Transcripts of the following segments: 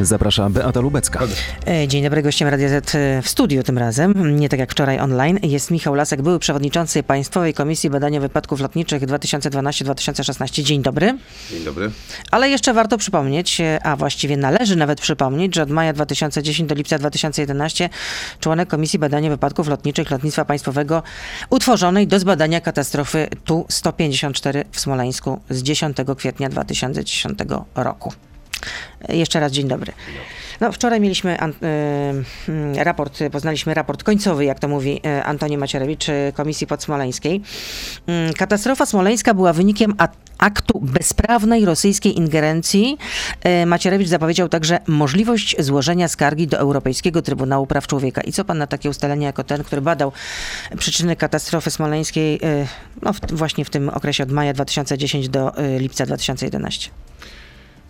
Zaprasza Beata Lubecka. E, Dzień dobry, gościem Radia Z e, w studiu tym razem, nie tak jak wczoraj online, jest Michał Lasek, były przewodniczący Państwowej Komisji Badania Wypadków Lotniczych 2012-2016. Dzień dobry. Dzień dobry. Ale jeszcze warto przypomnieć, e, a właściwie należy nawet przypomnieć, że od maja 2010 do lipca 2011 członek Komisji Badania Wypadków Lotniczych Lotnictwa Państwowego utworzonej do zbadania katastrofy Tu-154 w Smoleńsku z 10 kwietnia 2010 roku. Jeszcze raz dzień dobry. No, wczoraj mieliśmy an, y, raport, poznaliśmy raport końcowy, jak to mówi y, Antoni Macierewicz y, Komisji Podsmoleńskiej. Y, katastrofa smoleńska była wynikiem aktu bezprawnej rosyjskiej ingerencji. Y, Macierewicz zapowiedział także możliwość złożenia skargi do Europejskiego Trybunału Praw Człowieka. I co pan na takie ustalenie, jako ten, który badał przyczyny katastrofy smoleńskiej no, w, właśnie w tym okresie od maja 2010 do lipca 2011?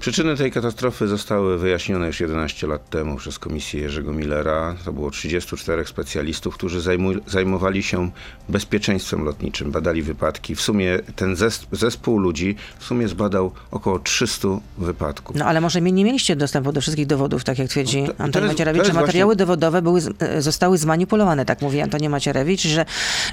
Przyczyny tej katastrofy zostały wyjaśnione już 11 lat temu przez komisję Jerzego Millera. To było 34 specjalistów, którzy zajmowali się bezpieczeństwem lotniczym, badali wypadki. W sumie ten zes- zespół ludzi w sumie zbadał około 300 wypadków. No ale może nie mieliście dostępu do wszystkich dowodów, tak jak twierdzi No to- to Antoni Macierewicz, że materiały właśnie- dowodowe były, e, zostały zmanipulowane, tak mówi Antoni Macierewicz, że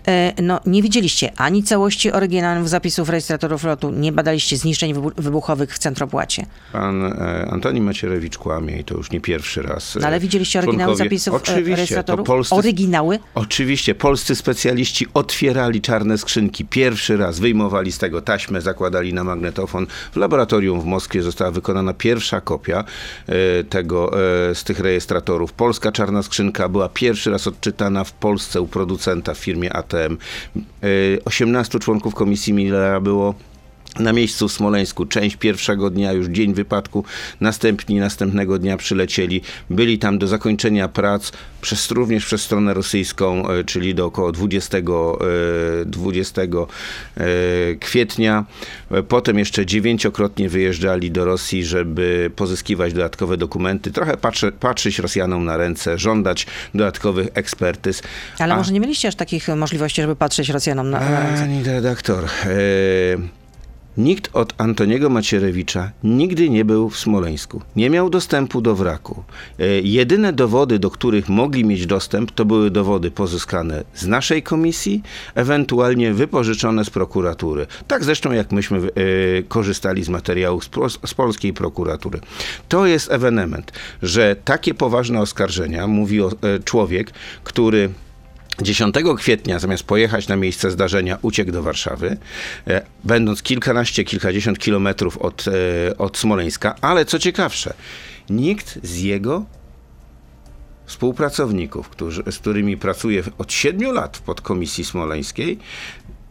e, no, nie widzieliście ani całości oryginalnych zapisów rejestratorów lotu, nie badaliście zniszczeń wybu- wybuchowych w centropłacie. Pan e, Antoni Macierewicz kłamie i to już nie pierwszy raz. No, ale widzieliście oryginały zapisów e, Oczywiście, to polscy, Oryginały? Oczywiście, polscy specjaliści otwierali czarne skrzynki pierwszy raz, wyjmowali z tego taśmę, zakładali na magnetofon. W laboratorium w Moskwie została wykonana pierwsza kopia e, tego, e, z tych rejestratorów. Polska czarna skrzynka była pierwszy raz odczytana w Polsce u producenta w firmie ATM. E, 18 członków komisji Millera było na miejscu w Smoleńsku. Część pierwszego dnia, już dzień wypadku, następni następnego dnia przylecieli. Byli tam do zakończenia prac, przez, również przez stronę rosyjską, e, czyli do około 20, e, 20 e, kwietnia. E, Potem jeszcze dziewięciokrotnie wyjeżdżali do Rosji, żeby pozyskiwać dodatkowe dokumenty, trochę patrzy, patrzeć Rosjanom na ręce, żądać dodatkowych ekspertyz. Ale A- może nie mieliście aż takich możliwości, żeby patrzeć Rosjanom na, na ręce? Pani redaktor, e, nikt od Antoniego Macierewicza nigdy nie był w Smoleńsku. Nie miał dostępu do wraku. E, jedyne dowody, do których mogli mieć dostęp, to były dowody pozyskane z naszej komisji, ewentualnie wypożyczone z prokuratury. Tak zresztą jak myśmy e, korzystali z materiałów z, pol- z polskiej prokuratury. To jest ewenement, że takie poważne oskarżenia mówi e, człowiek, który 10 kwietnia, zamiast pojechać na miejsce zdarzenia, uciekł do Warszawy, e, będąc kilkanaście, kilkadziesiąt kilometrów od, e, od Smoleńska, ale co ciekawsze, nikt z jego współpracowników, którzy, z którymi pracuje od 7 lat w podkomisji smoleńskiej,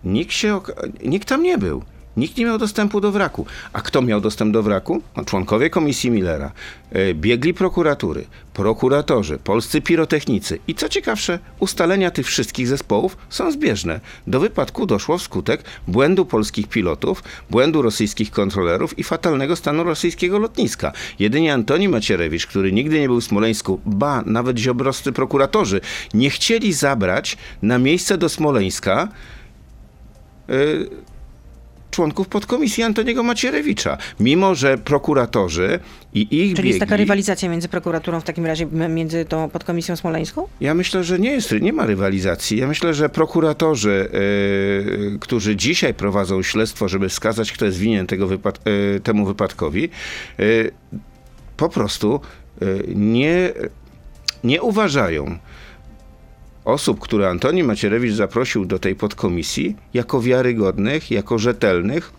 nikt, się, nikt tam nie był. Nikt nie miał dostępu do wraku. A kto miał dostęp do wraku? No, członkowie komisji Millera, e, biegli prokuratury, prokuratorzy, polscy pirotechnicy. I co ciekawsze, ustalenia tych wszystkich zespołów są zbieżne. Do wypadku doszło wskutek błędu polskich pilotów, błędu rosyjskich kontrolerów i fatalnego stanu rosyjskiego lotniska. Jedynie Antoni Macierewicz, który nigdy nie był w Smoleńsku, ba, nawet ziobroscy prokuratorzy, nie chcieli zabrać na miejsce do Smoleńska y, członków podkomisji Antoniego Macierewicza. Mimo, że prokuratorzy i ich Czyli biegli... jest taka rywalizacja między prokuraturą w takim razie, między tą podkomisją smoleńską? Ja myślę, że nie jest, nie ma rywalizacji. Ja myślę, że prokuratorzy, yy, którzy dzisiaj prowadzą śledztwo, żeby wskazać, kto jest winien tego wypad- yy, temu wypadkowi, yy, po prostu nie, nie uważają osób, które Antoni Macierewicz zaprosił do tej podkomisji, jako wiarygodnych, jako rzetelnych,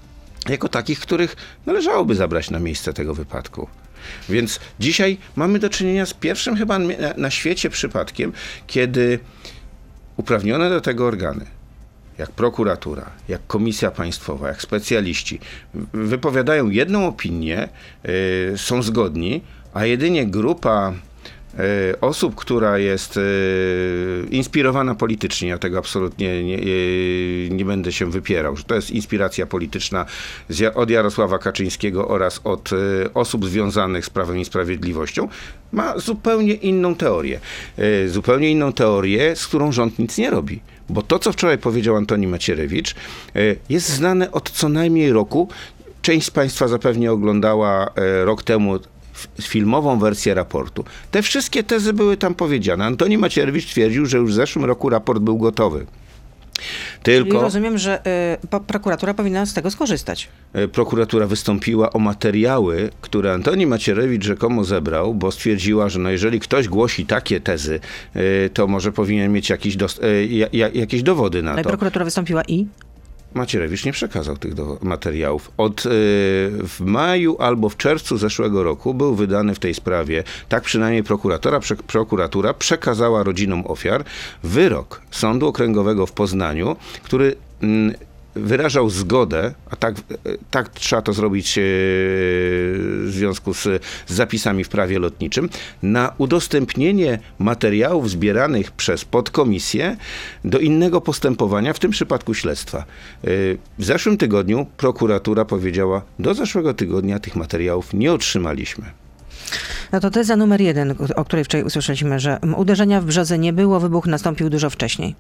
jako takich, których należałoby zabrać na miejsce tego wypadku. Więc dzisiaj mamy do czynienia z pierwszym chyba na, świecie przypadkiem, kiedy uprawnione do tego organy, jak prokuratura, jak komisja państwowa, jak specjaliści, wypowiadają jedną opinię, y, są zgodni, a jedynie grupa osób, która jest y, inspirowana politycznie, ja tego absolutnie nie, y, nie będę się wypierał, że to jest inspiracja polityczna od Jarosława Kaczyńskiego oraz od osób związanych z Prawem i Sprawiedliwością, ma zupełnie inną teorię. Zupełnie inną teorię, z którą rząd nic nie robi. Bo to, co wczoraj powiedział Antoni Macierewicz, jest znane od co najmniej roku. Część z Państwa zapewnie oglądała e, rok temu filmową wersję raportu. Te wszystkie tezy były tam powiedziane. Antoni Macierewicz twierdził, że już w zeszłym roku raport był gotowy. Czyli Tylko rozumiem, że y, prokuratura powinna z tego skorzystać. e, prokuratura wystąpiła o materiały, które Antoni Macierewicz rzekomo zebrał, bo stwierdziła, że no jeżeli ktoś głosi takie tezy, e, to może powinien mieć jakiś ja- jakieś dowody na No i to. prokuratura wystąpiła i? Macierewicz nie przekazał tych do, materiałów. Od y, w maju albo w czerwcu zeszłego roku był wydany w tej sprawie, tak przynajmniej prokuratora, prze, prokuratura przekazała rodzinom ofiar wyrok Sądu Okręgowego w Poznaniu, który mm, wyrażał zgodę, a tak, tak trzeba to zrobić e, w związku z, zapisami w prawie lotniczym, na udostępnienie materiałów zbieranych przez podkomisję do innego postępowania, w tym przypadku śledztwa. E, W zeszłym tygodniu prokuratura powiedziała, do zeszłego tygodnia tych materiałów nie otrzymaliśmy. No to teza numer jeden, o której wczoraj usłyszeliśmy, że uderzenia w brzozę nie było, wybuch nastąpił dużo wcześniej.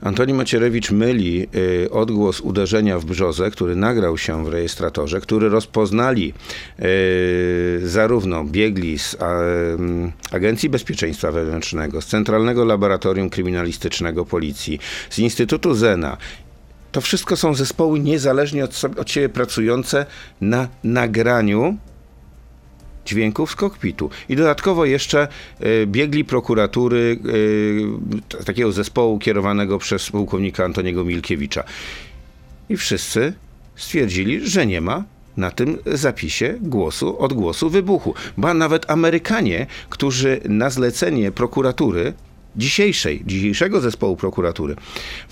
Antoni Macierewicz myli y, odgłos uderzenia w brzozę, który nagrał się w rejestratorze, który rozpoznali y, zarówno biegli z ym, Agencji Bezpieczeństwa Wewnętrznego, z Centralnego Laboratorium Kryminalistycznego Policji, z Instytutu Zena. To wszystko są zespoły niezależnie od, sobie, od siebie pracujące na nagraniu dźwięków z kokpitu. I dodatkowo jeszcze e, biegli prokuratury e, takiego zespołu kierowanego przez pułkownika Antoniego Milkiewicza. I wszyscy stwierdzili, że nie ma na tym zapisie głosu, odgłosu wybuchu. Ba nawet Amerykanie, którzy na zlecenie prokuratury dzisiejszej, dzisiejszego zespołu prokuratury,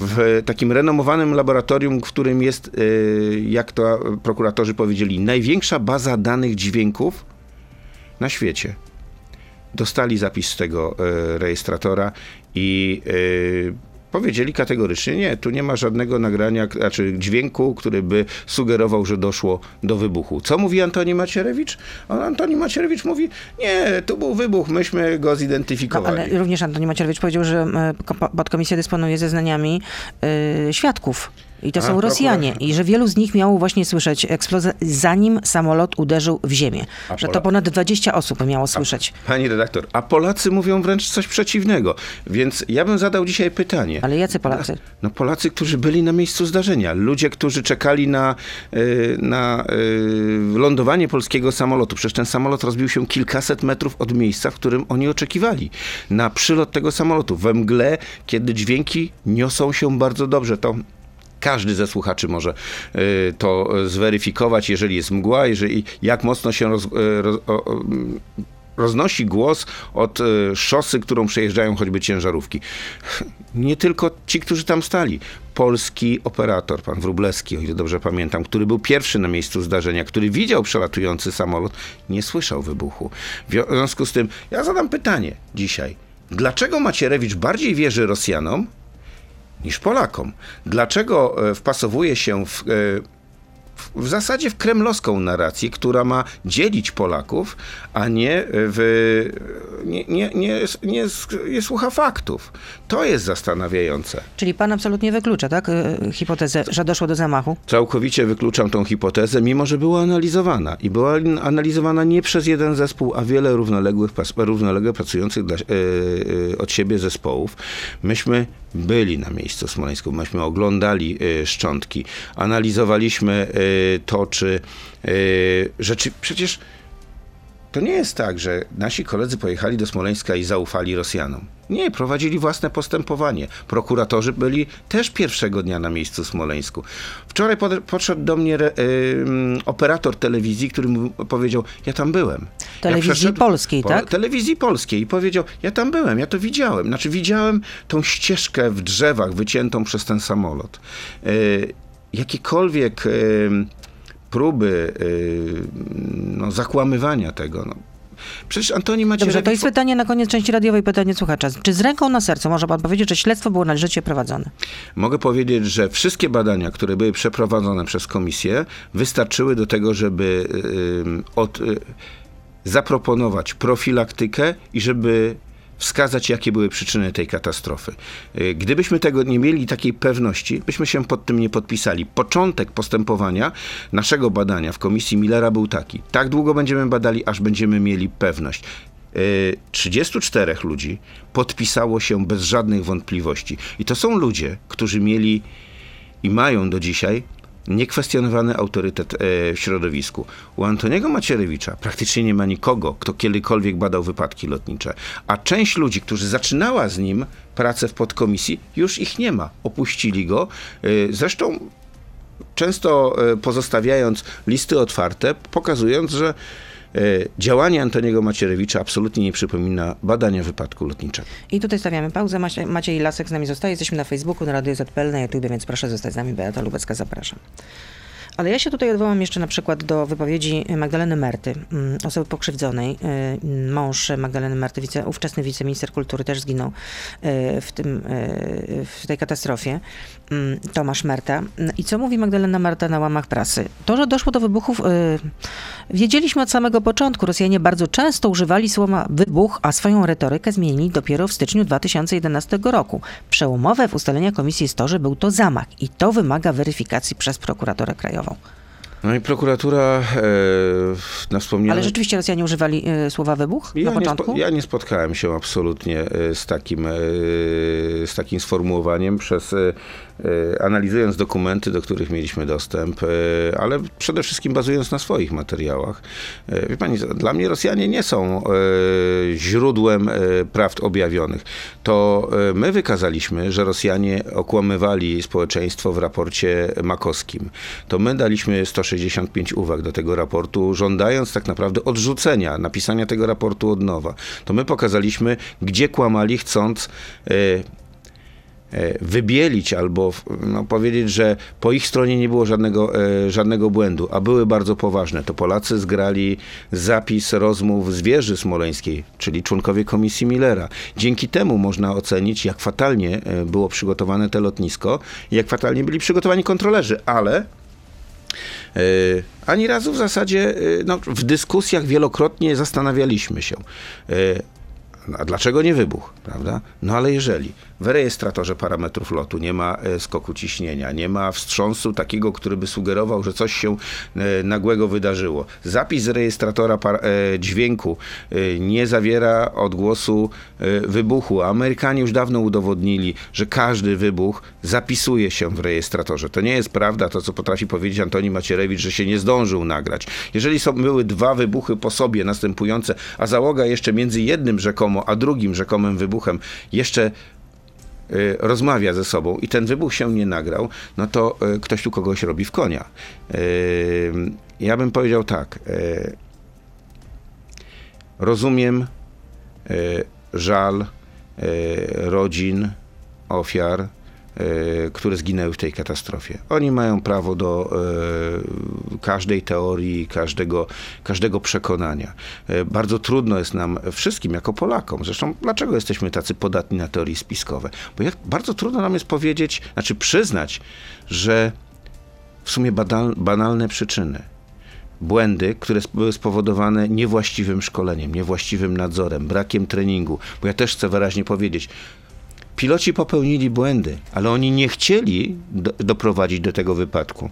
w takim renomowanym laboratorium, w którym jest, e, jak to prokuratorzy powiedzieli, największa baza danych dźwięków na świecie. Dostali zapis z tego e, rejestratora i e, powiedzieli kategorycznie, nie, tu nie ma żadnego nagrania, znaczy dźwięku, który by sugerował, że doszło do wybuchu. Co mówi Antoni Macierewicz? Antoni Macierewicz mówi, nie, tu był wybuch, myśmy go No, zidentyfikowali. ale również Antoni Macierewicz powiedział, że e, ko- podkomisja dysponuje zeznaniami y, świadków. I to A, są Rosjanie. prokurator- I że wielu z nich miało właśnie słyszeć eksplozję, zanim samolot uderzył w ziemię. A że to Pola- ponad 20 osób miało słyszeć. Pani redaktor, a Polacy mówią wręcz coś przeciwnego. Więc ja bym zadał dzisiaj pytanie. Ale jacy Polacy? No Polacy, którzy byli na miejscu zdarzenia. Ludzie, którzy czekali na, y, na y, lądowanie polskiego samolotu. Przecież ten samolot rozbił się kilkaset metrów od miejsca, w którym oni oczekiwali. Na przylot tego samolotu. We mgle, kiedy dźwięki niosą się bardzo dobrze. To każdy ze słuchaczy może y, to zweryfikować, jeżeli jest mgła, jeżeli jak mocno się roz, y, roz, roznosi głos od y, szosy, którą przejeżdżają choćby ciężarówki. Nie tylko ci, którzy tam stali. Polski operator, pan Wróblewski, o ile dobrze pamiętam, który był pierwszy na miejscu zdarzenia, który widział przelatujący samolot, nie słyszał wybuchu. W związku z tym, ja zadam pytanie dzisiaj. Dlaczego Macierewicz bardziej wierzy Rosjanom niż Polakom. Dlaczego e, wpasowuje się w, e, w, zasadzie w kremlowską narrację, która ma dzielić Polaków, a nie, w, nie, nie, nie, nie, nie słucha faktów? To jest zastanawiające. Czyli pan absolutnie wyklucza, tak? y, Hipotezę, że doszło do zamachu. Całkowicie wykluczam tą hipotezę, mimo że była analizowana. I była analizowana nie przez jeden zespół, a wiele równoległych, równolegle pracujących dla, e, od siebie zespołów. Myśmy byli na miejscu Smoleńsku, myśmy oglądali e, szczątki, analizowaliśmy e, to, czy rzeczy... Przecież to nie jest tak, że nasi koledzy pojechali do Smoleńska i zaufali Rosjanom. Nie, prowadzili własne postępowanie. Prokuratorzy byli też pierwszego dnia na miejscu w Smoleńsku. Wczoraj pod, podszedł do mnie re, ym, operator telewizji, który mu powiedział, ja tam byłem. Telewizji przeszedł- polskiej, tak? Telewizji polskiej i powiedział, ja tam byłem, ja to widziałem. Znaczy widziałem tą ścieżkę w drzewach wyciętą przez ten samolot. Y, jakiekolwiek y, próby y, no, zakłamywania tego, no. Przecież Antoni Macierewicz... Dobrze, to jest pytanie na koniec części radiowej, pytanie słuchacza. Czy z ręką na sercu może pan powiedzieć, że śledztwo było należycie prowadzone? Mogę powiedzieć, że wszystkie badania, które były przeprowadzone przez komisję, wystarczyły do tego, żeby y, od, y, zaproponować profilaktykę i żeby wskazać, jakie były przyczyny tej katastrofy. Y, Gdybyśmy tego nie mieli, takiej pewności, byśmy się pod tym nie podpisali. Początek postępowania naszego badania w komisji Millera był taki. Tak długo będziemy badali, aż będziemy mieli pewność. Y, 34 ludzi podpisało się bez żadnych wątpliwości. I to są ludzie, którzy mieli i mają do dzisiaj niekwestionowany autorytet e, w środowisku. U Antoniego Macierewicza praktycznie nie ma nikogo, kto kiedykolwiek badał wypadki lotnicze. A część ludzi, którzy zaczynała z nim pracę w podkomisji, już ich nie ma. Opuścili go. E, Zresztą często e, pozostawiając listy otwarte, pokazując, że działanie Antoniego Macierewicza absolutnie nie przypomina badania wypadku lotniczego. I tutaj stawiamy pauzę. Macie- Maciej Lasek z nami zostaje. Jesteśmy na Facebooku, na Radio ZPL, na YouTube, więc proszę zostać z nami. Beata Lubecka, zapraszam. Ale ja się tutaj odwołam jeszcze na przykład do wypowiedzi Magdaleny Merty, mm, osoby pokrzywdzonej. Y, Mąż Magdaleny Merty, wice, ówczesny wiceminister kultury, też zginął y, w, tym, y, w tej katastrofie. Mm, Tomasz Merta. I co mówi Magdalena Merta na łamach prasy? To, że doszło do wybuchów, wiedzieliśmy od samego początku. Rosjanie bardzo często używali słowa wybuch, a swoją retorykę zmienili dopiero w styczniu 2011 roku. Przełomowe w ustaleniach komisji jest to, że był to zamach i to wymaga weryfikacji przez prokuraturę krajową. No i prokuratura e, na wspomniane... Ale rzeczywiście Rosjanie używali y, słowa wybuch Ja na nie, początku? spo, ja nie spotkałem się absolutnie e, z takim, e, z takim sformułowaniem przez, e, e, analizując dokumenty, do których mieliśmy dostęp, e, ale przede wszystkim bazując na swoich materiałach. E, Wie pani, dla mnie Rosjanie nie są e, źródłem e, prawd objawionych. To e, my wykazaliśmy, że Rosjanie okłamywali społeczeństwo w raporcie makowskim. To my daliśmy 165 uwag do tego raportu, żądając tak naprawdę odrzucenia, napisania tego raportu od nowa. To my pokazaliśmy, gdzie kłamali, chcąc e, e, wybielić albo no, powiedzieć, że po ich stronie nie było żadnego, e, żadnego błędu, a były bardzo poważne. To Polacy zgrali zapis rozmów z wieży smoleńskiej, czyli członkowie komisji Millera. Dzięki temu można ocenić, jak fatalnie e, było przygotowane to lotnisko i jak fatalnie byli przygotowani kontrolerzy, ale E, Ani razu w zasadzie e, no, w dyskusjach wielokrotnie zastanawialiśmy się, e, a dlaczego nie wybuch, prawda? No ale jeżeli w rejestratorze parametrów lotu nie ma e, skoku ciśnienia, nie ma wstrząsu takiego, który by sugerował, że coś się e, nagłego wydarzyło. Zapis z rejestratora e, dźwięku nie zawiera odgłosu wybuchu. Amerykanie już dawno udowodnili, że każdy wybuch zapisuje się w rejestratorze. To nie jest prawda to, co potrafi powiedzieć Antoni Macierewicz, że się nie zdążył nagrać. Jeżeli są, były dwa wybuchy po sobie następujące, a załoga jeszcze między jednym rzekomo, a drugim rzekomym wybuchem jeszcze rozmawia ze sobą i ten wybuch się nie nagrał, no to y, ktoś tu kogoś robi w konia. Y, Ja bym powiedział tak. y, Rozumiem y, żal y, rodzin, ofiar, y, które zginęły w tej katastrofie. Oni mają prawo do y, każdej teorii, każdego, każdego przekonania. Y, Bardzo trudno jest nam wszystkim, jako Polakom, zresztą dlaczego jesteśmy tacy podatni na teorie spiskowe? Bo jak, bardzo trudno nam jest powiedzieć, znaczy przyznać, że w sumie badal, banalne przyczyny, błędy, które były spowodowane niewłaściwym szkoleniem, niewłaściwym nadzorem, brakiem treningu. Bo ja też chcę wyraźnie powiedzieć, piloci popełnili błędy, ale oni nie chcieli do, doprowadzić do tego wypadku.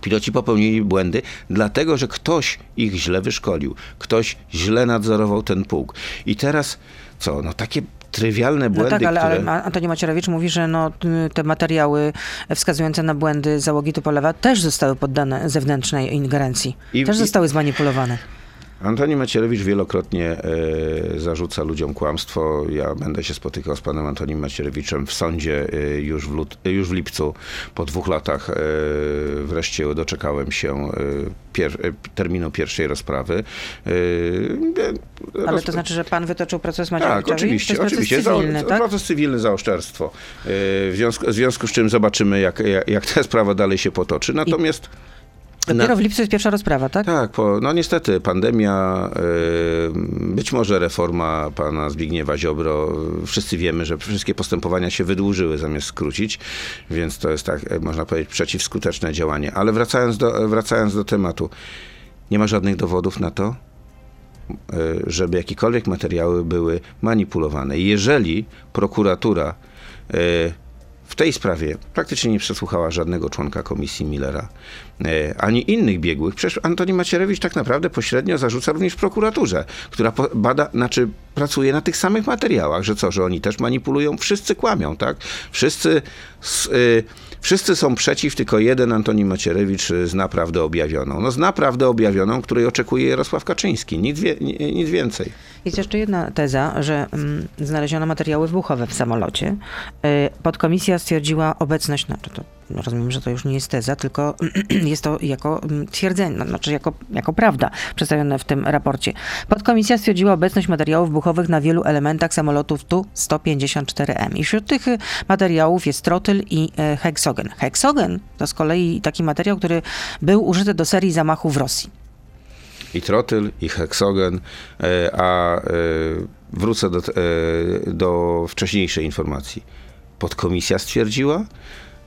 Piloci popełnili błędy, dlatego że ktoś ich źle wyszkolił, ktoś źle nadzorował ten pułk. I teraz co? No takie trywialne No błędy, tak, ale, które... ale Antoni Macierewicz mówi, że no, te materiały wskazujące na błędy załogi Tupolewa też zostały poddane zewnętrznej ingerencji. I- też i- zostały zmanipulowane. Antoni Macierewicz wielokrotnie e, zarzuca ludziom kłamstwo. Ja będę się spotykał z panem Antonim Macierewiczem w sądzie e, już, w lut, już w lipcu. Po dwóch latach e, wreszcie doczekałem się e, pier, e, terminu pierwszej rozprawy. E, e, Ale to znaczy, że pan wytoczył proces tak, Macierewiczowi? oczywiście, to jest oczywiście. proces cywilny, za, tak? Proces cywilny za oszczerstwo. E, W związku, w związku z czym zobaczymy, jak, jak, jak ta sprawa dalej się potoczy. Natomiast... Dopiero na- w lipcu jest pierwsza rozprawa, tak? tak, po, no niestety pandemia, y, być może reforma pana Zbigniewa Ziobro, y, wszyscy wiemy, że wszystkie postępowania się wydłużyły zamiast skrócić, więc to jest tak, y, można powiedzieć, przeciwskuteczne działanie. Ale wracając do, wracając do tematu, nie ma żadnych dowodów na to, e, żeby jakiekolwiek materiały były manipulowane. Jeżeli prokuratura e, w tej sprawie praktycznie nie przesłuchała żadnego członka komisji Millera, e, ani innych biegłych. Przecież Antoni Macierewicz tak naprawdę pośrednio zarzuca również prokuraturze, która bada, znaczy pracuje na tych samych materiałach, że co, że oni też manipulują, wszyscy kłamią, tak? Wszyscy, s- y, wszyscy są przeciw, tylko jeden Antoni Macierewicz y, zna prawdę objawioną. No zna prawdę objawioną, której oczekuje Jarosław Kaczyński, nic, wie, ni- nic więcej. Jest jeszcze jedna teza, że mm, znaleziono materiały wybuchowe w samolocie. Y, Podkomisja stwierdziła obecność, znaczy to rozumiem, że to już nie jest teza, tylko jest to jako mm, twierdzenie, no, znaczy jako, jako prawda przedstawione w tym raporcie. Podkomisja stwierdziła obecność materiałów wybuchowych na wielu elementach samolotów Tu-154M. I wśród tych y, materiałów jest trotyl i e, heksogen. Heksogen to z kolei taki materiał, który był użyty do serii zamachów w Rosji. i trotyl, i heksogen, e, a e, wrócę do, do wcześniejszej informacji. Podkomisja stwierdziła,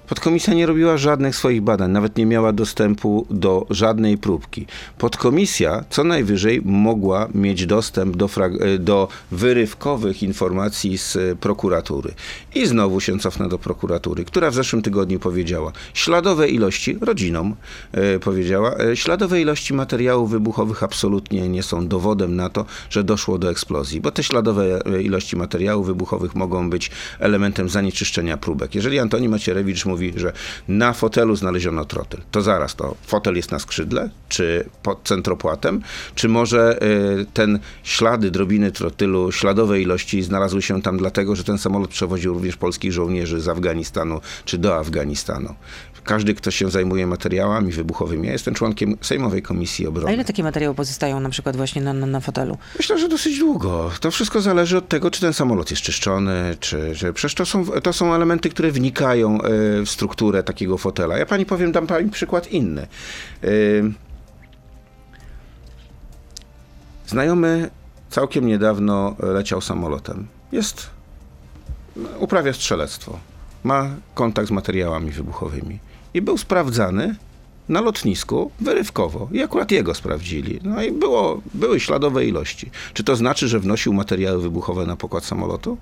Podkomisja nie robiła żadnych swoich badań, nawet nie miała dostępu do żadnej próbki. Podkomisja co najwyżej mogła mieć dostęp do, e, do wyrywkowych informacji z e, prokuratury. I znowu się cofnę do prokuratury, która w zeszłym tygodniu powiedziała, śladowe ilości, rodzinom e, powiedziała, e, śladowe ilości materiałów wybuchowych absolutnie nie są dowodem na to, że doszło do eksplozji, bo te śladowe e, ilości materiałów wybuchowych mogą być elementem zanieczyszczenia próbek. Jeżeli Antoni Macierewicz mówi, że na fotelu znaleziono trotyl, to zaraz to fotel jest na skrzydle, czy pod centropłatem, czy może y, ten ślady, drobiny trotylu, śladowe ilości znalazły się tam dlatego, że ten samolot przewoził również polskich żołnierzy z Afganistanu, czy do Afganistanu. Każdy, kto się zajmuje materiałami wybuchowymi, ja jestem członkiem Sejmowej Komisji A Obrony. ile takie materiały pozostają na przykład właśnie na, na, na fotelu? Myślę, że dosyć długo. To wszystko zależy od tego, czy ten samolot jest czyszczony, czy, czy przecież to są, to są elementy, które wnikają e, strukturę takiego fotela. Ja pani powiem, dam pani przykład inny. E, Znajomy całkiem niedawno leciał samolotem. Jest, uprawia strzelectwo. Ma kontakt z materiałami wybuchowymi. I był sprawdzany na lotnisku wyrywkowo. I akurat jego sprawdzili. No i było, były śladowe ilości. Czy to znaczy, że wnosił materiały wybuchowe na pokład samolotu?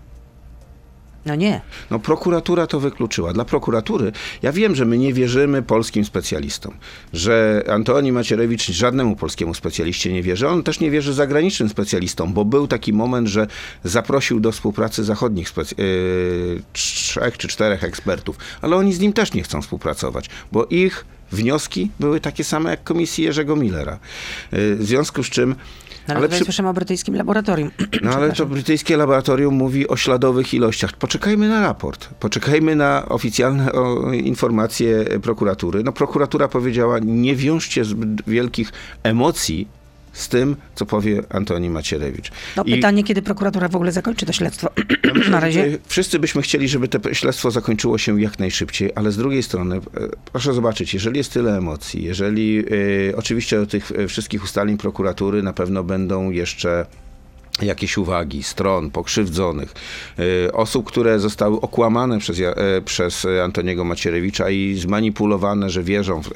No nie. No prokuratura to wykluczyła. Dla prokuratury, ja wiem, że my nie wierzymy polskim specjalistom, że Antoni Macierewicz żadnemu polskiemu specjaliście nie wierzy. On też nie wierzy zagranicznym specjalistom, bo był taki moment, że zaprosił do współpracy zachodnich yy, trzech czy czterech ekspertów, ale oni z nim też nie chcą współpracować, bo ich wnioski były takie same jak komisji Jerzego Millera. Yy, w związku z czym ale ale tutaj przy- słyszymy o brytyjskim laboratorium. no ale to brytyjskie laboratorium mówi o śladowych ilościach. Poczekajmy na raport, poczekajmy na oficjalne informacje prokuratury. No prokuratura powiedziała, nie wiążcie zbyt wielkich emocji z tym, co powie Antoni Macierewicz. No, I- pytanie, kiedy prokuratura w ogóle zakończy to śledztwo. ja myślę, na razie. Wszyscy byśmy chcieli, żeby to śledztwo zakończyło się jak najszybciej, ale z drugiej strony, e, proszę zobaczyć, jeżeli jest tyle emocji, jeżeli e, oczywiście do tych e, wszystkich ustaleń prokuratury na pewno będą jeszcze jakieś uwagi stron pokrzywdzonych, e, osób, które zostały okłamane przez, e, przez e, Antoniego Macierewicza i zmanipulowane, że wierzą w,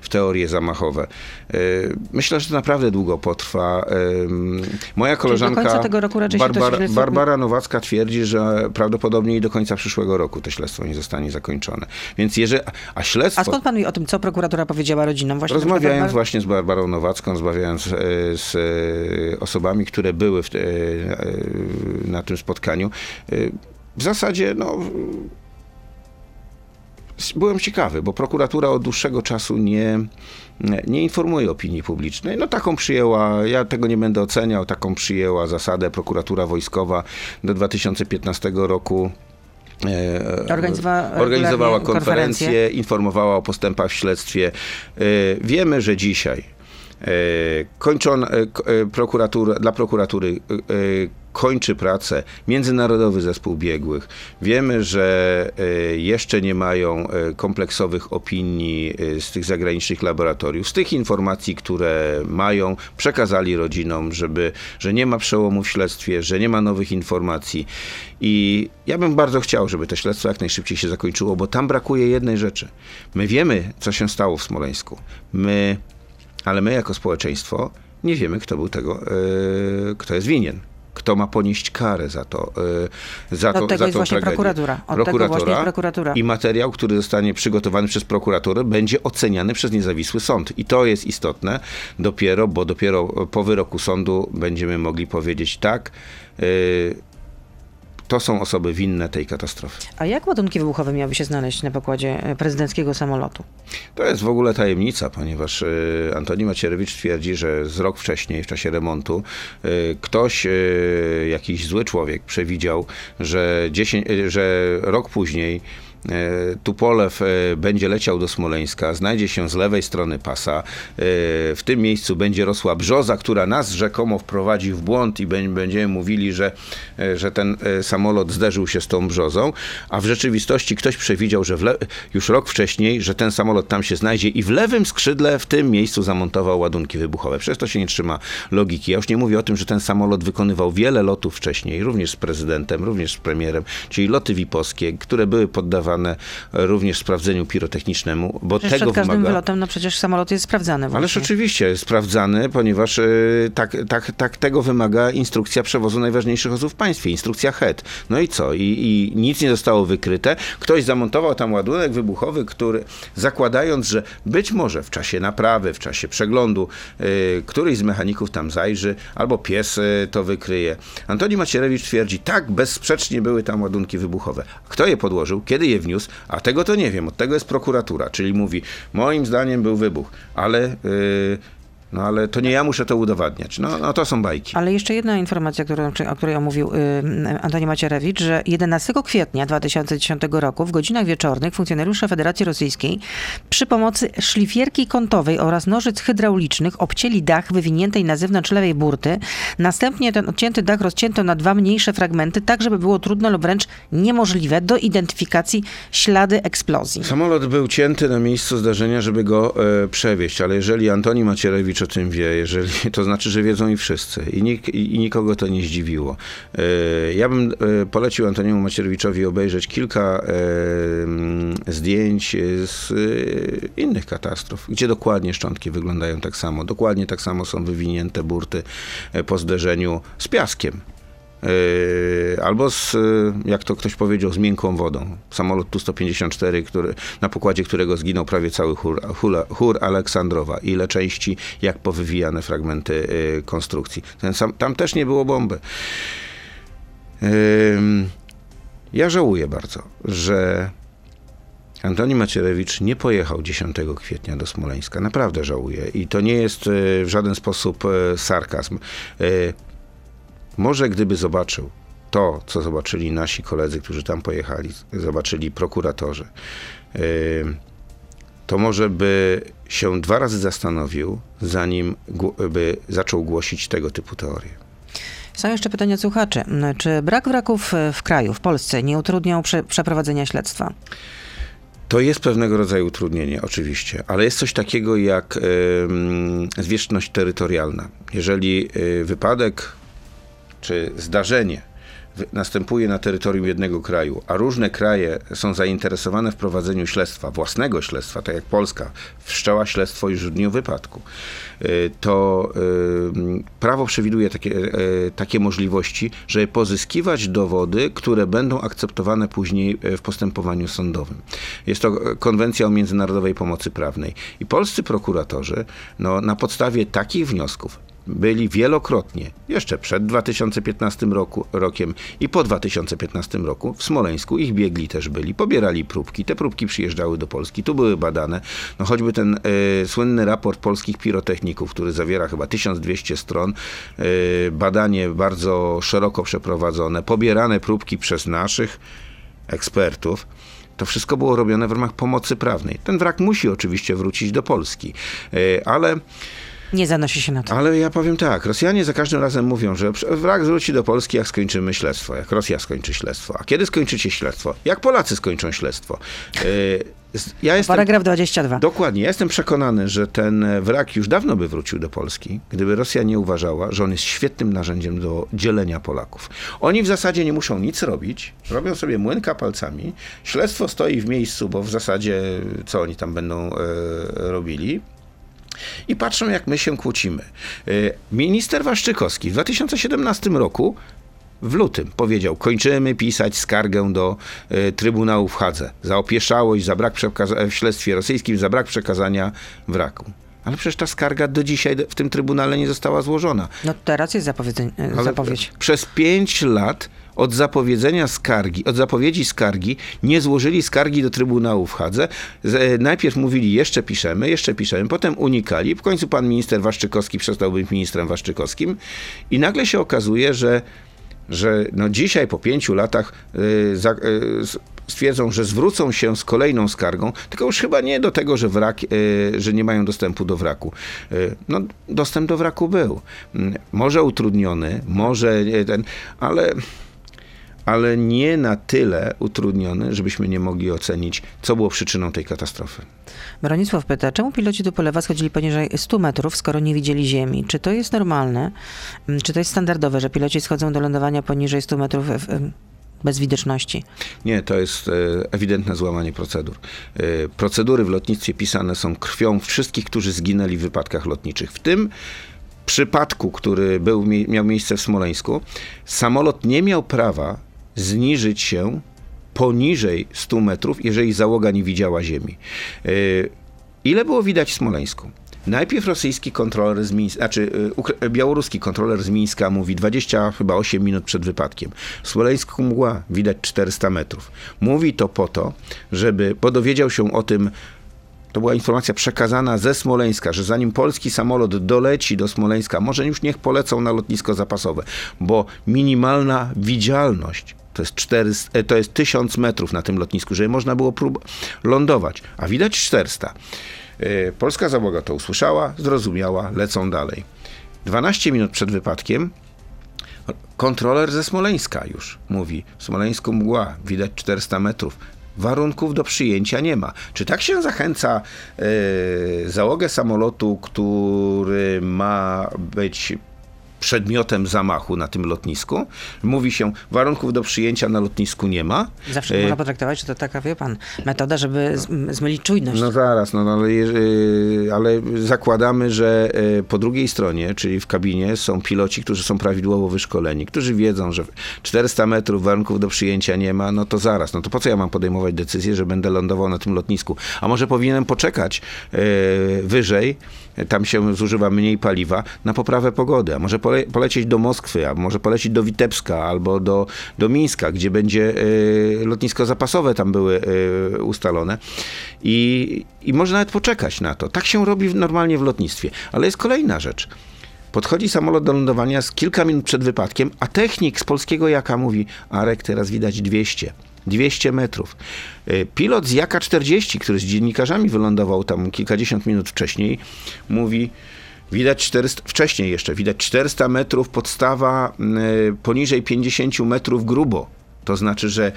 w teorie zamachowe. Myślę, że to naprawdę długo potrwa. Moja koleżanka Barbara, Barbara Nowacka twierdzi, że prawdopodobnie i do końca przyszłego roku to śledztwo nie zostanie zakończone. Więc jeżeli, a śledztwo... A skąd pan wie o tym, co prokuratura powiedziała rodzinom? Właśnie Rozmawiając Barbar- właśnie z Barbarą Nowacką, rozmawiając z e, osobami, które były w, na tym spotkaniu, e, w zasadzie no, byłem ciekawy, bo prokuratura od dłuższego czasu nie, nie informuje opinii publicznej. No taką przyjęła, ja tego nie będę oceniał, taką przyjęła zasadę prokuratura wojskowa do 2015 roku. e, Organizowała konferencję, konferencje. informowała o postępach w śledztwie. E, Wiemy, że dzisiaj e, kończon, e, e, prokuratura, dla prokuratury e, e, kończy pracę Międzynarodowy Zespół Biegłych. Wiemy, że e, jeszcze nie mają e, kompleksowych opinii e, z tych zagranicznych laboratoriów. Z tych informacji, które mają, przekazali rodzinom, żeby, że nie ma przełomu w śledztwie, że nie ma nowych informacji. I ja bym bardzo chciał, żeby to śledztwo jak najszybciej się zakończyło, bo tam brakuje jednej rzeczy. My wiemy, co się stało w Smoleńsku. My ale my jako społeczeństwo nie wiemy, kto był tego, e, kto jest winien. Kto ma ponieść karę za to? e, Za Od to tego za jest właśnie tragedię. prokuratura. Od tego właśnie prokuratura. I materiał, który zostanie przygotowany przez prokuraturę, będzie oceniany przez niezawisły sąd. I to jest istotne dopiero, bo dopiero po wyroku sądu będziemy mogli powiedzieć tak. To są osoby winne tej katastrofy. A jak ładunki wybuchowe miały się znaleźć na pokładzie e, prezydenckiego samolotu? To jest w ogóle tajemnica, ponieważ y, Antoni Macierewicz twierdzi, że z rok wcześniej, w czasie remontu, y, ktoś, jakiś zły człowiek przewidział, że, 10, y, że rok później Tupolew y, będzie leciał do Smoleńska, znajdzie się z lewej strony pasa. y, W tym miejscu będzie rosła brzoza, która nas rzekomo wprowadzi w błąd i bę- będziemy mówili, że, że ten samolot zderzył się z tą brzozą, a w rzeczywistości ktoś przewidział, że już rok wcześniej, że ten samolot tam się znajdzie i w lewym skrzydle w tym miejscu zamontował ładunki wybuchowe. Przecież to się nie trzyma logiki. Ja już nie mówię o tym, że ten samolot wykonywał wiele lotów wcześniej, również z prezydentem, również z premierem, czyli loty VIP-owskie, które były poddawane również sprawdzeniu pirotechnicznemu, bo Przecież tego przed każdym wymaga... wylotem, no przecież samolot jest sprawdzany właśnie. Ależ oczywiście sprawdzany, ponieważ y, tak, tak, tak tego wymaga instrukcja przewozu najważniejszych osób w państwie, instrukcja HED. No i co? I, I nic nie zostało wykryte. Ktoś zamontował tam ładunek wybuchowy, który zakładając, że być może w czasie naprawy, w czasie przeglądu y, któryś z mechaników tam zajrzy, albo pies y, to wykryje. Antoni Macierewicz twierdzi, tak, bezsprzecznie były tam ładunki wybuchowe. Kto je podłożył? Kiedy je wniósł? A tego to nie wiem. Od tego jest prokuratura, czyli mówi, moim zdaniem był wybuch, ale, yy, no, ale to nie ja muszę to udowadniać. No, no to są bajki. Ale jeszcze jedna informacja, którą, o której omówił y, Antoni Macierewicz, że 11 kwietnia 2010 roku w godzinach wieczornych funkcjonariusze Federacji Rosyjskiej przy pomocy szlifierki kątowej oraz nożyc hydraulicznych obcięli dach wywiniętej na zewnątrz lewej burty. Następnie ten odcięty dach rozcięto na dwa mniejsze fragmenty, tak żeby było trudno lub wręcz niemożliwe do identyfikacji ślady eksplozji. Samolot był cięty na miejscu zdarzenia, żeby go e, przewieźć, ale jeżeli Antoni Macierewicz o tym wie, jeżeli, to znaczy, że wiedzą i wszyscy i, i nikogo to nie zdziwiło. E, ja bym e, polecił Antoniemu Macierewiczowi obejrzeć kilka e, mm, zdjęć z e, innych katastrof, gdzie dokładnie szczątki wyglądają tak samo. Dokładnie tak samo są wywinięte burty e, po zderzeniu z piaskiem. Yy, albo z, yy, jak to ktoś powiedział, z miękką wodą. Samolot Tu-154, który, na pokładzie którego zginął prawie cały chór, chór, Aleksandrowa. Ile części, jak powywijane fragmenty yy, konstrukcji. Sam, tam też nie było bomby. Ja żałuję bardzo, że Antoni Macierewicz nie pojechał 10 kwietnia do Smoleńska. Naprawdę żałuję. I to nie jest w żaden sposób sarkazm. Może gdyby zobaczył to, co zobaczyli nasi koledzy, którzy tam pojechali, zobaczyli prokuratorzy, to może by się dwa razy zastanowił, zanim by zaczął głosić tego typu teorie. Są jeszcze pytania od słuchaczy. Czy brak wraków w kraju, w Polsce, nie utrudniał prze, przeprowadzenia śledztwa? To jest pewnego rodzaju utrudnienie, oczywiście, ale jest coś takiego jak ym, zwierzchność terytorialna. Jeżeli y, wypadek czy zdarzenie następuje na terytorium jednego kraju, a różne kraje są zainteresowane w prowadzeniu śledztwa, własnego śledztwa, tak jak Polska wszczęła śledztwo już w dniu wypadku, y, to y, prawo przewiduje takie, y, takie możliwości, żeby pozyskiwać dowody, które będą akceptowane później w postępowaniu sądowym. Jest to konwencja o międzynarodowej pomocy prawnej. I polscy prokuratorzy no, na podstawie takich wniosków byli wielokrotnie, jeszcze przed 2015 roku, rokiem i po 2015 roku w Smoleńsku. Ich biegli też byli, pobierali próbki. Te próbki przyjeżdżały do Polski, tu były badane. No choćby ten e, słynny raport polskich pirotechników, który zawiera chyba 1200 stron, e, badanie bardzo szeroko przeprowadzone, pobierane próbki przez naszych ekspertów. To wszystko było robione w ramach pomocy prawnej. Ten wrak musi oczywiście wrócić do Polski, e, ale Nie zanosi się na to. ale ja powiem tak, Rosjanie za każdym razem mówią, że wrak wróci do Polski, jak skończymy śledztwo, jak Rosja skończy śledztwo. A kiedy skończycie śledztwo? Jak Polacy skończą śledztwo? Z- Ja jestem, Paragraf 22. dokładnie, ja jestem przekonany, że ten e, wrak już dawno by wrócił do Polski, gdyby Rosja nie uważała, że on jest świetnym narzędziem do dzielenia Polaków. Oni w zasadzie nie muszą nic robić, robią sobie młynka palcami, śledztwo stoi w miejscu, bo w zasadzie co oni tam będą e, robili? I patrzą, jak my się kłócimy. Y, Minister Waszczykowski w 2017 roku w lutym powiedział, kończymy pisać skargę do y, Trybunału w Hadze za opieszałość, za brak w śledztwie rosyjskim, za brak przekazania wraku. Ale przecież ta skarga do dzisiaj w tym Trybunale nie została złożona. No teraz jest zapowiedź. Przez pięć lat od zapowiedzenia skargi, od zapowiedzi skargi, nie złożyli skargi do Trybunału w Hadze. E, najpierw mówili, jeszcze piszemy, jeszcze piszemy, potem unikali. W końcu pan minister Waszczykowski przestał być ministrem Waszczykowskim i nagle się okazuje, że, że no dzisiaj po pięciu latach y, za, y, s- stwierdzą, że zwrócą się z kolejną skargą, tylko już chyba nie do tego, że, wrak, y, że nie mają dostępu do wraku. Y, no, dostęp do wraku był. Mm, Może utrudniony, może ten, ale ale nie na tyle utrudniony, żebyśmy nie mogli ocenić, co było przyczyną tej katastrofy. Bronisław pyta, czemu piloci do Polewa schodzili poniżej 100 metrów, skoro nie widzieli ziemi? Czy to jest normalne? Mm, Czy to jest standardowe, że piloci schodzą do lądowania poniżej 100 metrów w, bez widoczności? Nie, to jest e, ewidentne złamanie procedur. E, Procedury w lotnictwie pisane są krwią wszystkich, którzy zginęli w wypadkach lotniczych. W tym przypadku, który był, miał miejsce w Smoleńsku, samolot nie miał prawa zniżyć się poniżej 100 metrów, jeżeli załoga nie widziała ziemi. E, Ile było widać w Smoleńsku? Najpierw rosyjski kontroler z Mińska, znaczy y, ukra- białoruski kontroler z Mińska mówi 20 chyba 8 minut przed wypadkiem. W Smoleńsku mgła, widać 400 metrów. Mówi to po to, żeby, bo dowiedział się o tym to była informacja przekazana ze Smoleńska, że zanim polski samolot doleci do Smoleńska, może już niech polecą na lotnisko zapasowe, bo minimalna widzialność to jest, 400, e, to jest 1000 metrów na tym lotnisku, żeby można było prób lądować, a widać 400. E, Polska załoga to usłyszała, zrozumiała, lecą dalej. 12 minut przed wypadkiem kontroler ze Smoleńska już mówi, w Smoleńsku mgła, widać 400 metrów. Warunków do przyjęcia nie ma. Czy tak się zachęca e, załogę samolotu, który ma być przedmiotem zamachu na tym lotnisku? Mówi się, warunków do przyjęcia na lotnisku nie ma. Zawsze E, można potraktować, że to taka, wie pan, metoda, żeby z, zmylić czujność. No zaraz, no, no ale, jeż- ale zakładamy, że e, po drugiej stronie, czyli w kabinie, są piloci, którzy są prawidłowo wyszkoleni, którzy wiedzą, że 400 metrów warunków do przyjęcia nie ma, no to zaraz, no to po co ja mam podejmować decyzję, że będę lądował na tym lotnisku? A może powinienem poczekać e, wyżej, tam się zużywa mniej paliwa, na poprawę pogody, a może pole, polecieć do Moskwy, a może polecieć do Witebska albo do, do Mińska, gdzie będzie e, lotnisko zapasowe tam były e, ustalone i, i może nawet poczekać na to. Tak się robi normalnie w lotnictwie. Ale jest kolejna rzecz. Podchodzi samolot do lądowania z kilka minut przed wypadkiem, a technik z polskiego jaka mówi, Arek, teraz widać 200. 200 metrów. Y, Pilot z Jaka 40, który z dziennikarzami wylądował tam kilkadziesiąt minut wcześniej, mówi, widać 400, wcześniej jeszcze, widać 400 metrów, podstawa y, poniżej 50 metrów grubo. To znaczy, że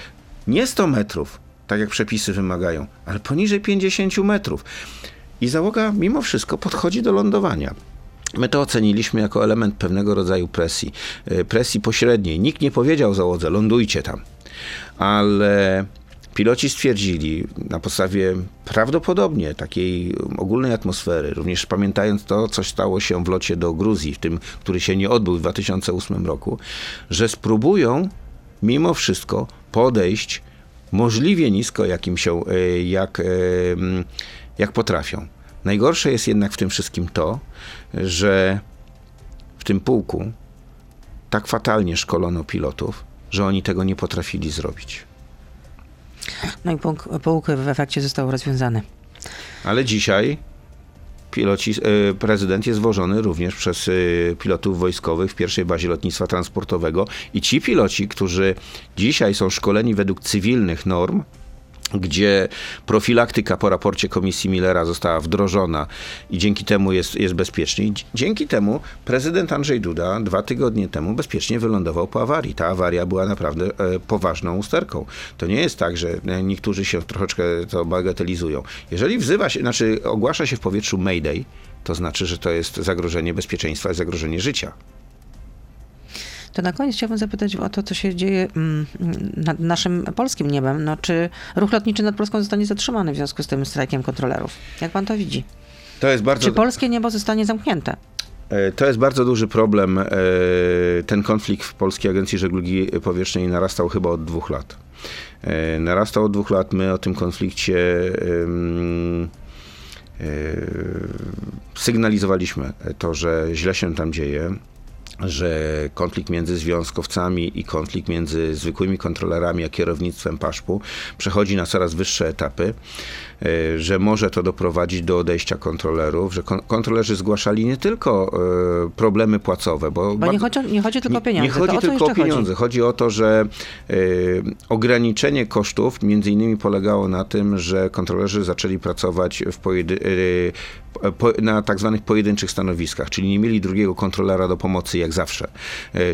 nie 100 metrów, tak jak przepisy wymagają, ale poniżej 50 metrów. I załoga mimo wszystko podchodzi do lądowania. My to oceniliśmy jako element pewnego rodzaju presji, y, presji pośredniej. Nikt nie powiedział załodze, lądujcie tam. Ale piloci stwierdzili na podstawie prawdopodobnie takiej ogólnej atmosfery, również pamiętając to, co stało się w locie do Gruzji, w tym, który się nie odbył w 2008 roku, że spróbują mimo wszystko podejść możliwie nisko, jakim się, e, jak, e, jak potrafią. Najgorsze jest jednak w tym wszystkim to, że w tym pułku tak fatalnie szkolono pilotów, że oni tego nie potrafili zrobić. No i pułk, pułk w efekcie został rozwiązany. Ale dzisiaj piloci, e, prezydent jest wożony również przez e, pilotów wojskowych w pierwszej bazie lotnictwa transportowego i ci piloci, którzy dzisiaj są szkoleni według cywilnych norm, gdzie profilaktyka po raporcie komisji Millera została wdrożona i dzięki temu jest, jest bezpieczniej. Dzi- Dzięki temu prezydent Andrzej Duda dwa tygodnie temu bezpiecznie wylądował po awarii. Ta awaria była naprawdę e, poważną usterką. To nie jest tak, że e, niektórzy się troszeczkę to bagatelizują. Jeżeli wzywa się, znaczy ogłasza się w powietrzu Mayday, to znaczy, że to jest zagrożenie bezpieczeństwa i zagrożenie życia. To na koniec chciałabym zapytać o to, co się dzieje mm, nad naszym polskim niebem. No, czy ruch lotniczy nad Polską zostanie zatrzymany w związku z tym strajkiem kontrolerów? Jak pan to widzi? To jest bardzo... Czy polskie niebo zostanie zamknięte? E, To jest bardzo duży problem. E, Ten konflikt w Polskiej Agencji Żeglugi Powietrznej narastał chyba od dwóch lat. E, Narastał od dwóch lat. My o tym konflikcie sygnalizowaliśmy to, że źle się tam dzieje że konflikt między związkowcami i konflikt między zwykłymi kontrolerami a kierownictwem paszpu przechodzi na coraz wyższe etapy, że może to doprowadzić do odejścia kontrolerów, że kon- kontrolerzy zgłaszali nie tylko e, problemy płacowe, bo, Bo nie chodzi, nie chodzi tylko o pieniądze. nie chodzi tylko o pieniądze. Chodzi? o to, że e, ograniczenie kosztów między innymi polegało na tym, że kontrolerzy zaczęli pracować w na tak zwanych pojedynczych stanowiskach, czyli nie mieli drugiego kontrolera do pomocy jak zawsze.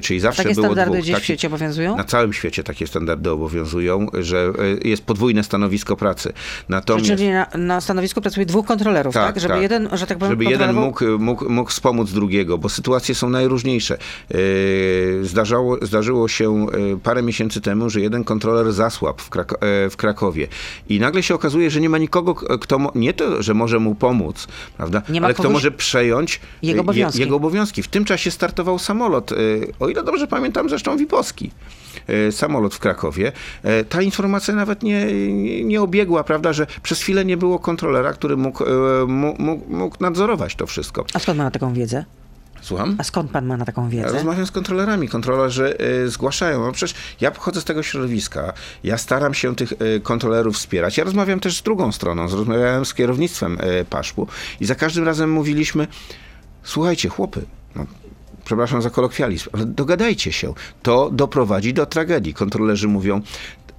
Czyli zawsze Takie było standardy dwóch. gdzieś w Taki- świecie obowiązują? na całym świecie takie standardy obowiązują, że jest podwójne stanowisko pracy. Natomiast Na, na stanowisku pracuje dwóch kontrolerów, tak? Tak, Żeby tak. jeden, że tak powiem, żeby jeden mógł, mógł, mógł wspomóc drugiego, bo sytuacje są najróżniejsze. Yy, Zdarzało, zdarzyło się yy, parę miesięcy temu, że jeden kontroler zasłabł w, Krak- e, w Krakowie i nagle się okazuje, że nie ma nikogo, kto, nie to, że może mu pomóc, prawda, Nie ma ale kto może przejąć Jego obowiązki. jego obowiązki. W tym czasie startował samolot, o ile dobrze pamiętam, zresztą Wiposki. E, Samolot w Krakowie. E, Ta informacja nawet nie, nie- obiegła, prawda, że przez chwilę nie było kontrolera, który mógł, e, mógł, mógł, nadzorować to wszystko. A skąd ma taką wiedzę? Słucham? A skąd pan ma na taką Ja wiedzę? rozmawiam z kontrolerami. Kontrolerzy y, zgłaszają. No przecież ja pochodzę z tego środowiska. Ja staram się tych y, kontrolerów wspierać. Ja rozmawiam też z drugą stroną. Rozmawiałem z kierownictwem y, paszpu i za każdym razem mówiliśmy: Słuchajcie, chłopy. No, Przepraszam za kolokwializm, ale dogadajcie się. To doprowadzi do tragedii. Kontrolerzy mówią: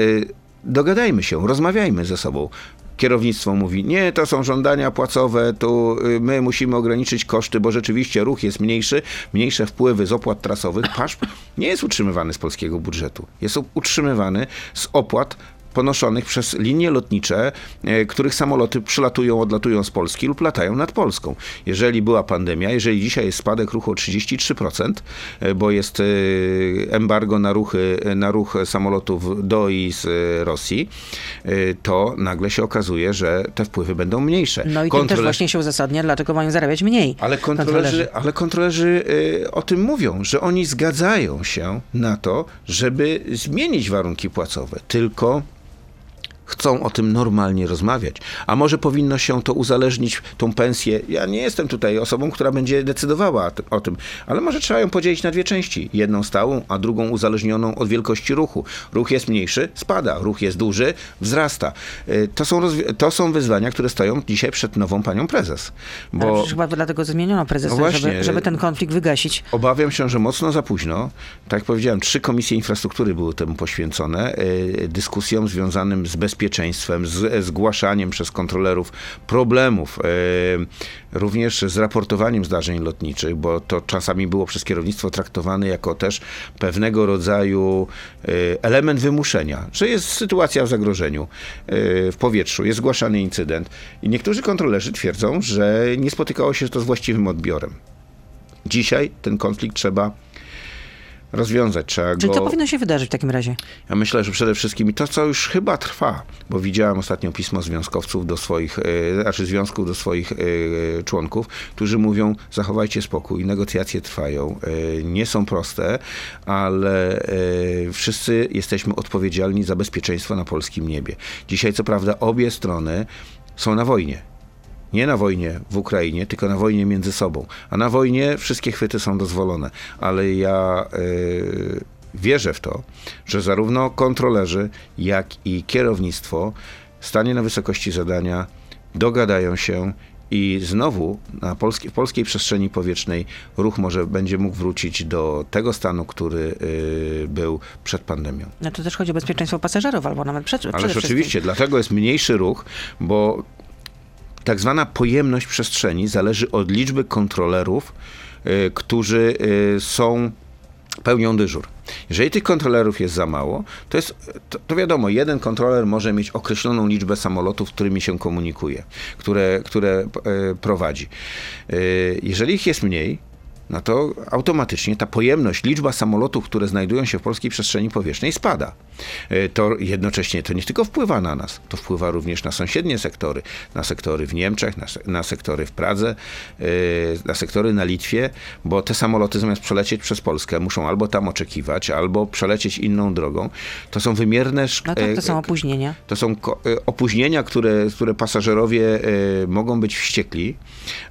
y, dogadajmy się, rozmawiajmy ze sobą. Kierownictwo mówi, nie, to są żądania płacowe, tu y, my musimy ograniczyć koszty, bo rzeczywiście ruch jest mniejszy, mniejsze wpływy z opłat trasowych. Paszp nie jest utrzymywany z polskiego budżetu. Jest utrzymywany z opłat ponoszonych przez linie lotnicze, e, których samoloty przylatują, odlatują z Polski lub latają nad Polską. Jeżeli była pandemia, jeżeli dzisiaj jest spadek ruchu o 33%, e, bo jest e, embargo na, ruchy, na ruch samolotów do i z Rosji, to nagle się okazuje, że te wpływy będą mniejsze. No i tym też właśnie się uzasadnia, dlaczego mają zarabiać mniej. ale kontrolerzy, ale kontrolerzy o tym mówią, że oni zgadzają się na to, żeby zmienić warunki płacowe. Tylko chcą o tym normalnie rozmawiać. A może powinno się to uzależnić, tą pensję. Ja nie jestem tutaj osobą, która będzie decydowała o tym- ale może trzeba ją podzielić na dwie części. Jedną stałą, a drugą uzależnioną od wielkości ruchu. Ruch jest mniejszy, spada. Ruch jest duży, wzrasta. Y, To są, to są wyzwania, które stoją dzisiaj przed nową panią prezes. Ale Bo przecież chyba dlatego zmieniono prezesa, No właśnie. żeby, żeby ten konflikt wygasić. Obawiam się, że mocno za późno. Tak jak powiedziałem, trzy komisje infrastruktury były temu poświęcone. e, Dyskusjom związanym z bezpieczeństwem, z zgłaszaniem przez kontrolerów problemów, e, również z raportowaniem zdarzeń lotniczych, bo to czasami było przez kierownictwo traktowane jako też pewnego rodzaju e, element wymuszenia, że jest sytuacja w zagrożeniu e, w powietrzu, jest zgłaszany incydent i niektórzy kontrolerzy twierdzą, że nie spotykało się to z właściwym odbiorem. Dzisiaj ten konflikt trzeba rozwiązać. Trzeba Czyli go... co powinno się wydarzyć w takim razie? Ja myślę, że przede wszystkim i to, co już chyba trwa, bo widziałem ostatnio pismo związkowców do swoich, e, znaczy związków do swoich e, członków, którzy mówią, zachowajcie spokój, negocjacje trwają, e, nie są proste, ale wszyscy jesteśmy odpowiedzialni za bezpieczeństwo na polskim niebie. Dzisiaj, co prawda, obie strony są na wojnie. Nie na wojnie w Ukrainie, tylko na wojnie między sobą. A na wojnie wszystkie chwyty są dozwolone. Ale ja y, wierzę w to, że zarówno kontrolerzy, jak i kierownictwo stanie na wysokości zadania, dogadają się i znowu na polskiej, w polskiej przestrzeni powietrznej ruch może będzie mógł wrócić do tego stanu, który y, był przed pandemią. No to też chodzi o bezpieczeństwo pasażerów, albo nawet przed, przede Ależ wszystkim. oczywiście, dlatego jest mniejszy ruch, bo tak zwana pojemność przestrzeni zależy od liczby kontrolerów, y, którzy y, są pełnią dyżur. Jeżeli tych kontrolerów jest za mało, to jest, to, to wiadomo, jeden kontroler może mieć określoną liczbę samolotów, którymi się komunikuje, które, które e, prowadzi. Jeżeli ich jest mniej, no to automatycznie ta pojemność, liczba samolotów, które znajdują się w polskiej przestrzeni powietrznej spada. E, To jednocześnie to nie tylko wpływa na nas, to wpływa również na sąsiednie sektory, na sektory w Niemczech, na, na sektory w Pradze, e, na sektory na Litwie, bo te samoloty zamiast przelecieć przez Polskę muszą albo tam oczekiwać, albo przelecieć inną drogą. To są wymierne No tak, e, to są opóźnienia. to są e, opóźnienia, które, które pasażerowie e, mogą być wściekli,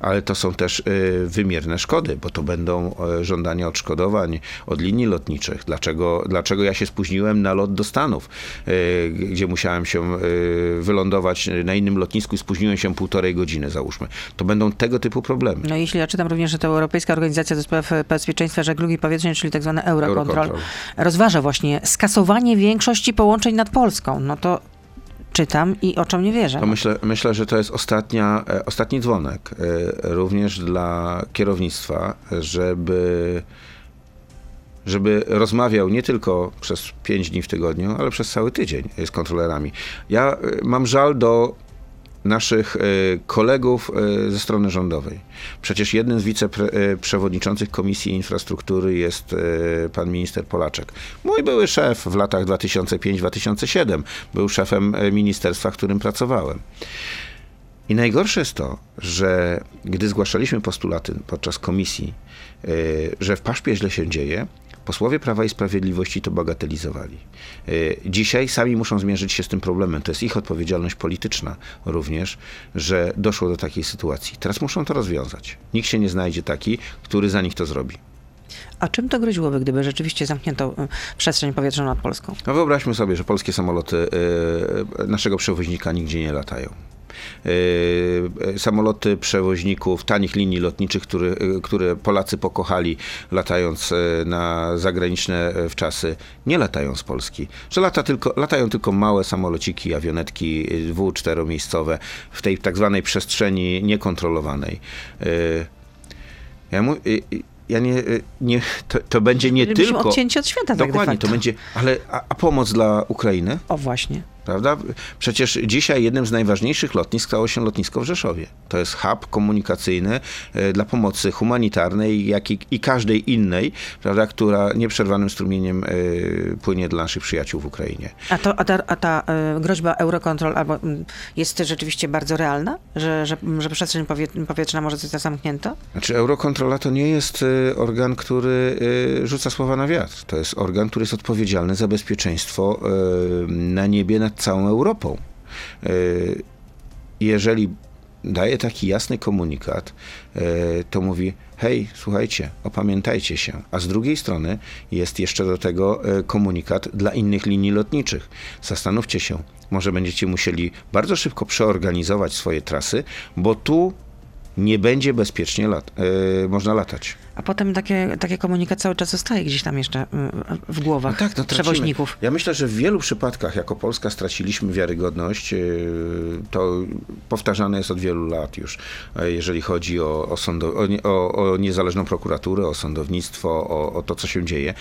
ale to są też e, wymierne szkody, bo to będą e, żądania odszkodowań od linii lotniczych. Dlaczego, dlaczego ja się spóźniłem na lot do Stanów, e, gdzie musiałem się e, wylądować na innym lotnisku i spóźniłem się półtorej godziny, załóżmy. To będą tego typu problemy. No jeśli ja czytam również, że to Europejska Organizacja do Spraw Bezpieczeństwa Żeglugi Powietrznej, czyli tak zwane Eurocontrol, Eurocontrol. rozważa właśnie skasowanie większości połączeń nad Polską. No to czytam i oczom nie wierzę. To myślę, myślę, że to jest ostatnia, e, ostatni dzwonek e, również dla kierownictwa, żeby, żeby rozmawiał nie tylko przez pięć dni w tygodniu, ale przez cały tydzień z kontrolerami. Ja e, mam żal do naszych e, kolegów e, ze strony rządowej. Przecież jednym z wiceprzewodniczących Komisji Infrastruktury jest e, pan minister Polaczek. Mój były szef w latach 2005-2007. Był szefem e, ministerstwa, w którym pracowałem. I najgorsze jest to, że gdy zgłaszaliśmy postulaty podczas komisji, że w paszpie źle się dzieje, posłowie Prawa i Sprawiedliwości to bagatelizowali. Y, Dzisiaj sami muszą zmierzyć się z tym problemem. To jest ich odpowiedzialność polityczna również, że doszło do takiej sytuacji. Teraz muszą to rozwiązać. Nikt się nie znajdzie taki, który za nich to zrobi. A czym to groziłoby, gdyby rzeczywiście zamknięto y, przestrzeń powietrzną nad Polską? No wyobraźmy sobie, że polskie samoloty y, naszego przewoźnika nigdzie nie latają. Y, y, Samoloty przewoźników tanich linii lotniczych, które, które Polacy pokochali latając y, na zagraniczne wczasy, nie latają z Polski. Że lata tylko, latają tylko małe samolociki, awionetki dwu-, czteromiejscowe w tej tak zwanej przestrzeni niekontrolowanej. Ja, mu, ja nie, nie to, to będzie nie Byliśmy tylko... odcięci od świata tak Dokładnie, facto. to będzie, ale a, a pomoc dla Ukrainy, O właśnie. Prawda? Przecież dzisiaj jednym z najważniejszych lotnisk stało się lotnisko w Rzeszowie. To jest hub komunikacyjny e, dla pomocy humanitarnej, jak i, i każdej innej, prawda, która nieprzerwanym strumieniem e, płynie dla naszych przyjaciół w Ukrainie. A, to, a ta, a ta y, groźba Eurocontrol albo, jest rzeczywiście bardzo realna? Że, że, że przestrzeń powie- powietrzna może zostać zamknięta? Znaczy Eurokontrola to nie jest e, organ, który e, rzuca słowa na wiatr. To jest organ, który jest odpowiedzialny za bezpieczeństwo e, na niebie nad całą Europą. E, Jeżeli daje taki jasny komunikat, e, to mówi hej, słuchajcie, opamiętajcie się. A z drugiej strony jest jeszcze do tego e, komunikat dla innych linii lotniczych. Zastanówcie się, może będziecie musieli bardzo szybko przeorganizować swoje trasy, bo tu nie będzie bezpiecznie lat, e, można latać. A potem takie, takie komunikat cały czas zostaje gdzieś tam jeszcze y, w głowach No tak, no przewoźników. Ja myślę, że w wielu przypadkach jako Polska straciliśmy wiarygodność. Yy, To powtarzane jest od wielu lat już, e, jeżeli chodzi o, o, sądo, o, o, niezależną prokuraturę, o sądownictwo, o to, co się dzieje.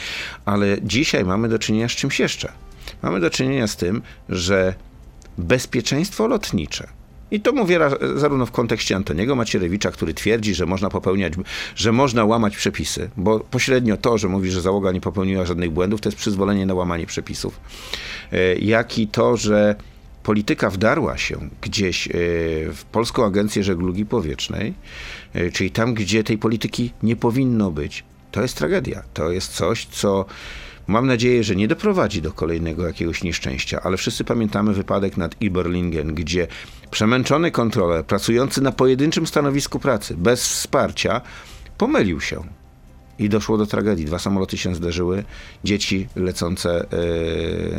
Ale dzisiaj mamy do czynienia z czymś jeszcze. Mamy do czynienia z tym, że bezpieczeństwo lotnicze. I to mówię ra- zarówno w kontekście Antoniego Macierewicza, który twierdzi, że można popełniać, że można łamać przepisy, bo pośrednio to, że mówi, że załoga nie popełniła żadnych błędów, to jest przyzwolenie na łamanie przepisów. E, Jak i to, że polityka wdarła się gdzieś e, w Polską Agencję Żeglugi Powietrznej, e, czyli tam, gdzie tej polityki nie powinno być, to jest tragedia. To jest coś, co mam nadzieję, że nie doprowadzi do kolejnego jakiegoś nieszczęścia, ale wszyscy pamiętamy wypadek nad Iberlingen, gdzie przemęczony kontroler, pracujący na pojedynczym stanowisku pracy, bez wsparcia, pomylił się. I doszło do tragedii. Dwa samoloty się zderzyły, dzieci lecące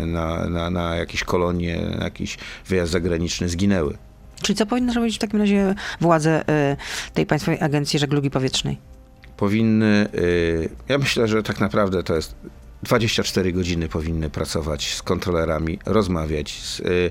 e, na, na, na jakieś kolonie, na jakiś wyjazd zagraniczny zginęły. Czyli co powinny zrobić w takim razie władze y, tej Państwowej Agencji Żeglugi Powietrznej? powinny, y, ja myślę, że tak naprawdę to jest 24 godziny powinny pracować z kontrolerami, rozmawiać. Z, y,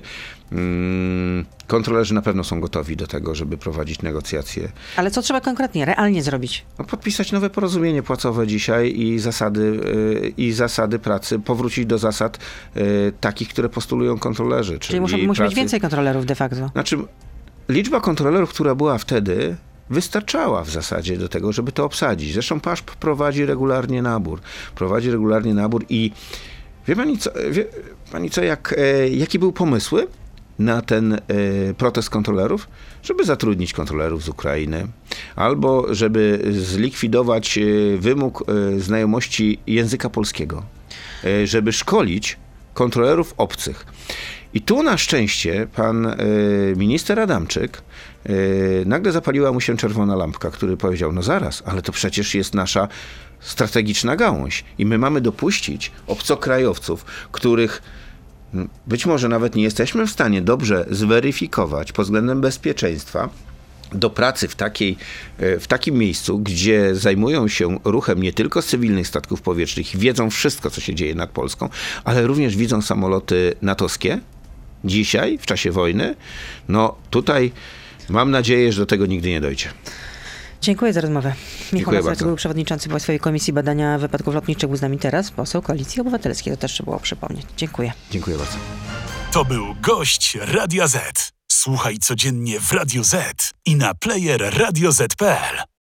mm, kontrolerzy na pewno są gotowi do tego, żeby prowadzić negocjacje. Ale co trzeba konkretnie, realnie zrobić? No, podpisać nowe porozumienie płacowe dzisiaj i zasady, y, i zasady pracy, powrócić do zasad y, takich, które postulują kontrolerzy. Czyli, Czyli muszą, musi być pracy- więcej kontrolerów de facto. Znaczy, liczba kontrolerów, która była wtedy, wystarczała w zasadzie do tego, żeby to obsadzić. Zresztą PASZP prowadzi regularnie nabór. Prowadzi regularnie nabór i wie pani co, wie pani co jak, e, jaki był pomysły? na ten e, protest kontrolerów, żeby zatrudnić kontrolerów z Ukrainy, albo żeby zlikwidować e, wymóg e, znajomości języka polskiego, e, żeby szkolić kontrolerów obcych. I tu na szczęście pan e, minister Adamczyk e, nagle zapaliła mu się czerwona lampka, który powiedział: No zaraz, ale to przecież jest nasza strategiczna gałąź i my mamy dopuścić obcokrajowców, których być może nawet nie jesteśmy w stanie dobrze zweryfikować pod względem bezpieczeństwa do pracy w, takiej, e, w takim miejscu, gdzie zajmują się ruchem nie tylko cywilnych statków powietrznych wiedzą wszystko, co się dzieje nad Polską, ale również widzą samoloty natowskie dzisiaj, w czasie wojny. No tutaj mam nadzieję, że do tego nigdy nie dojdzie. Dziękuję za rozmowę. Michał bardzo. był przewodniczący Państwowej Komisji Badania Wypadków Lotniczych, był z nami teraz poseł Koalicji Obywatelskiej. To też trzeba było przypomnieć. Dziękuję. Dziękuję bardzo. To był gość Radia Z. Słuchaj codziennie w Radio Z i na player radioz.pl.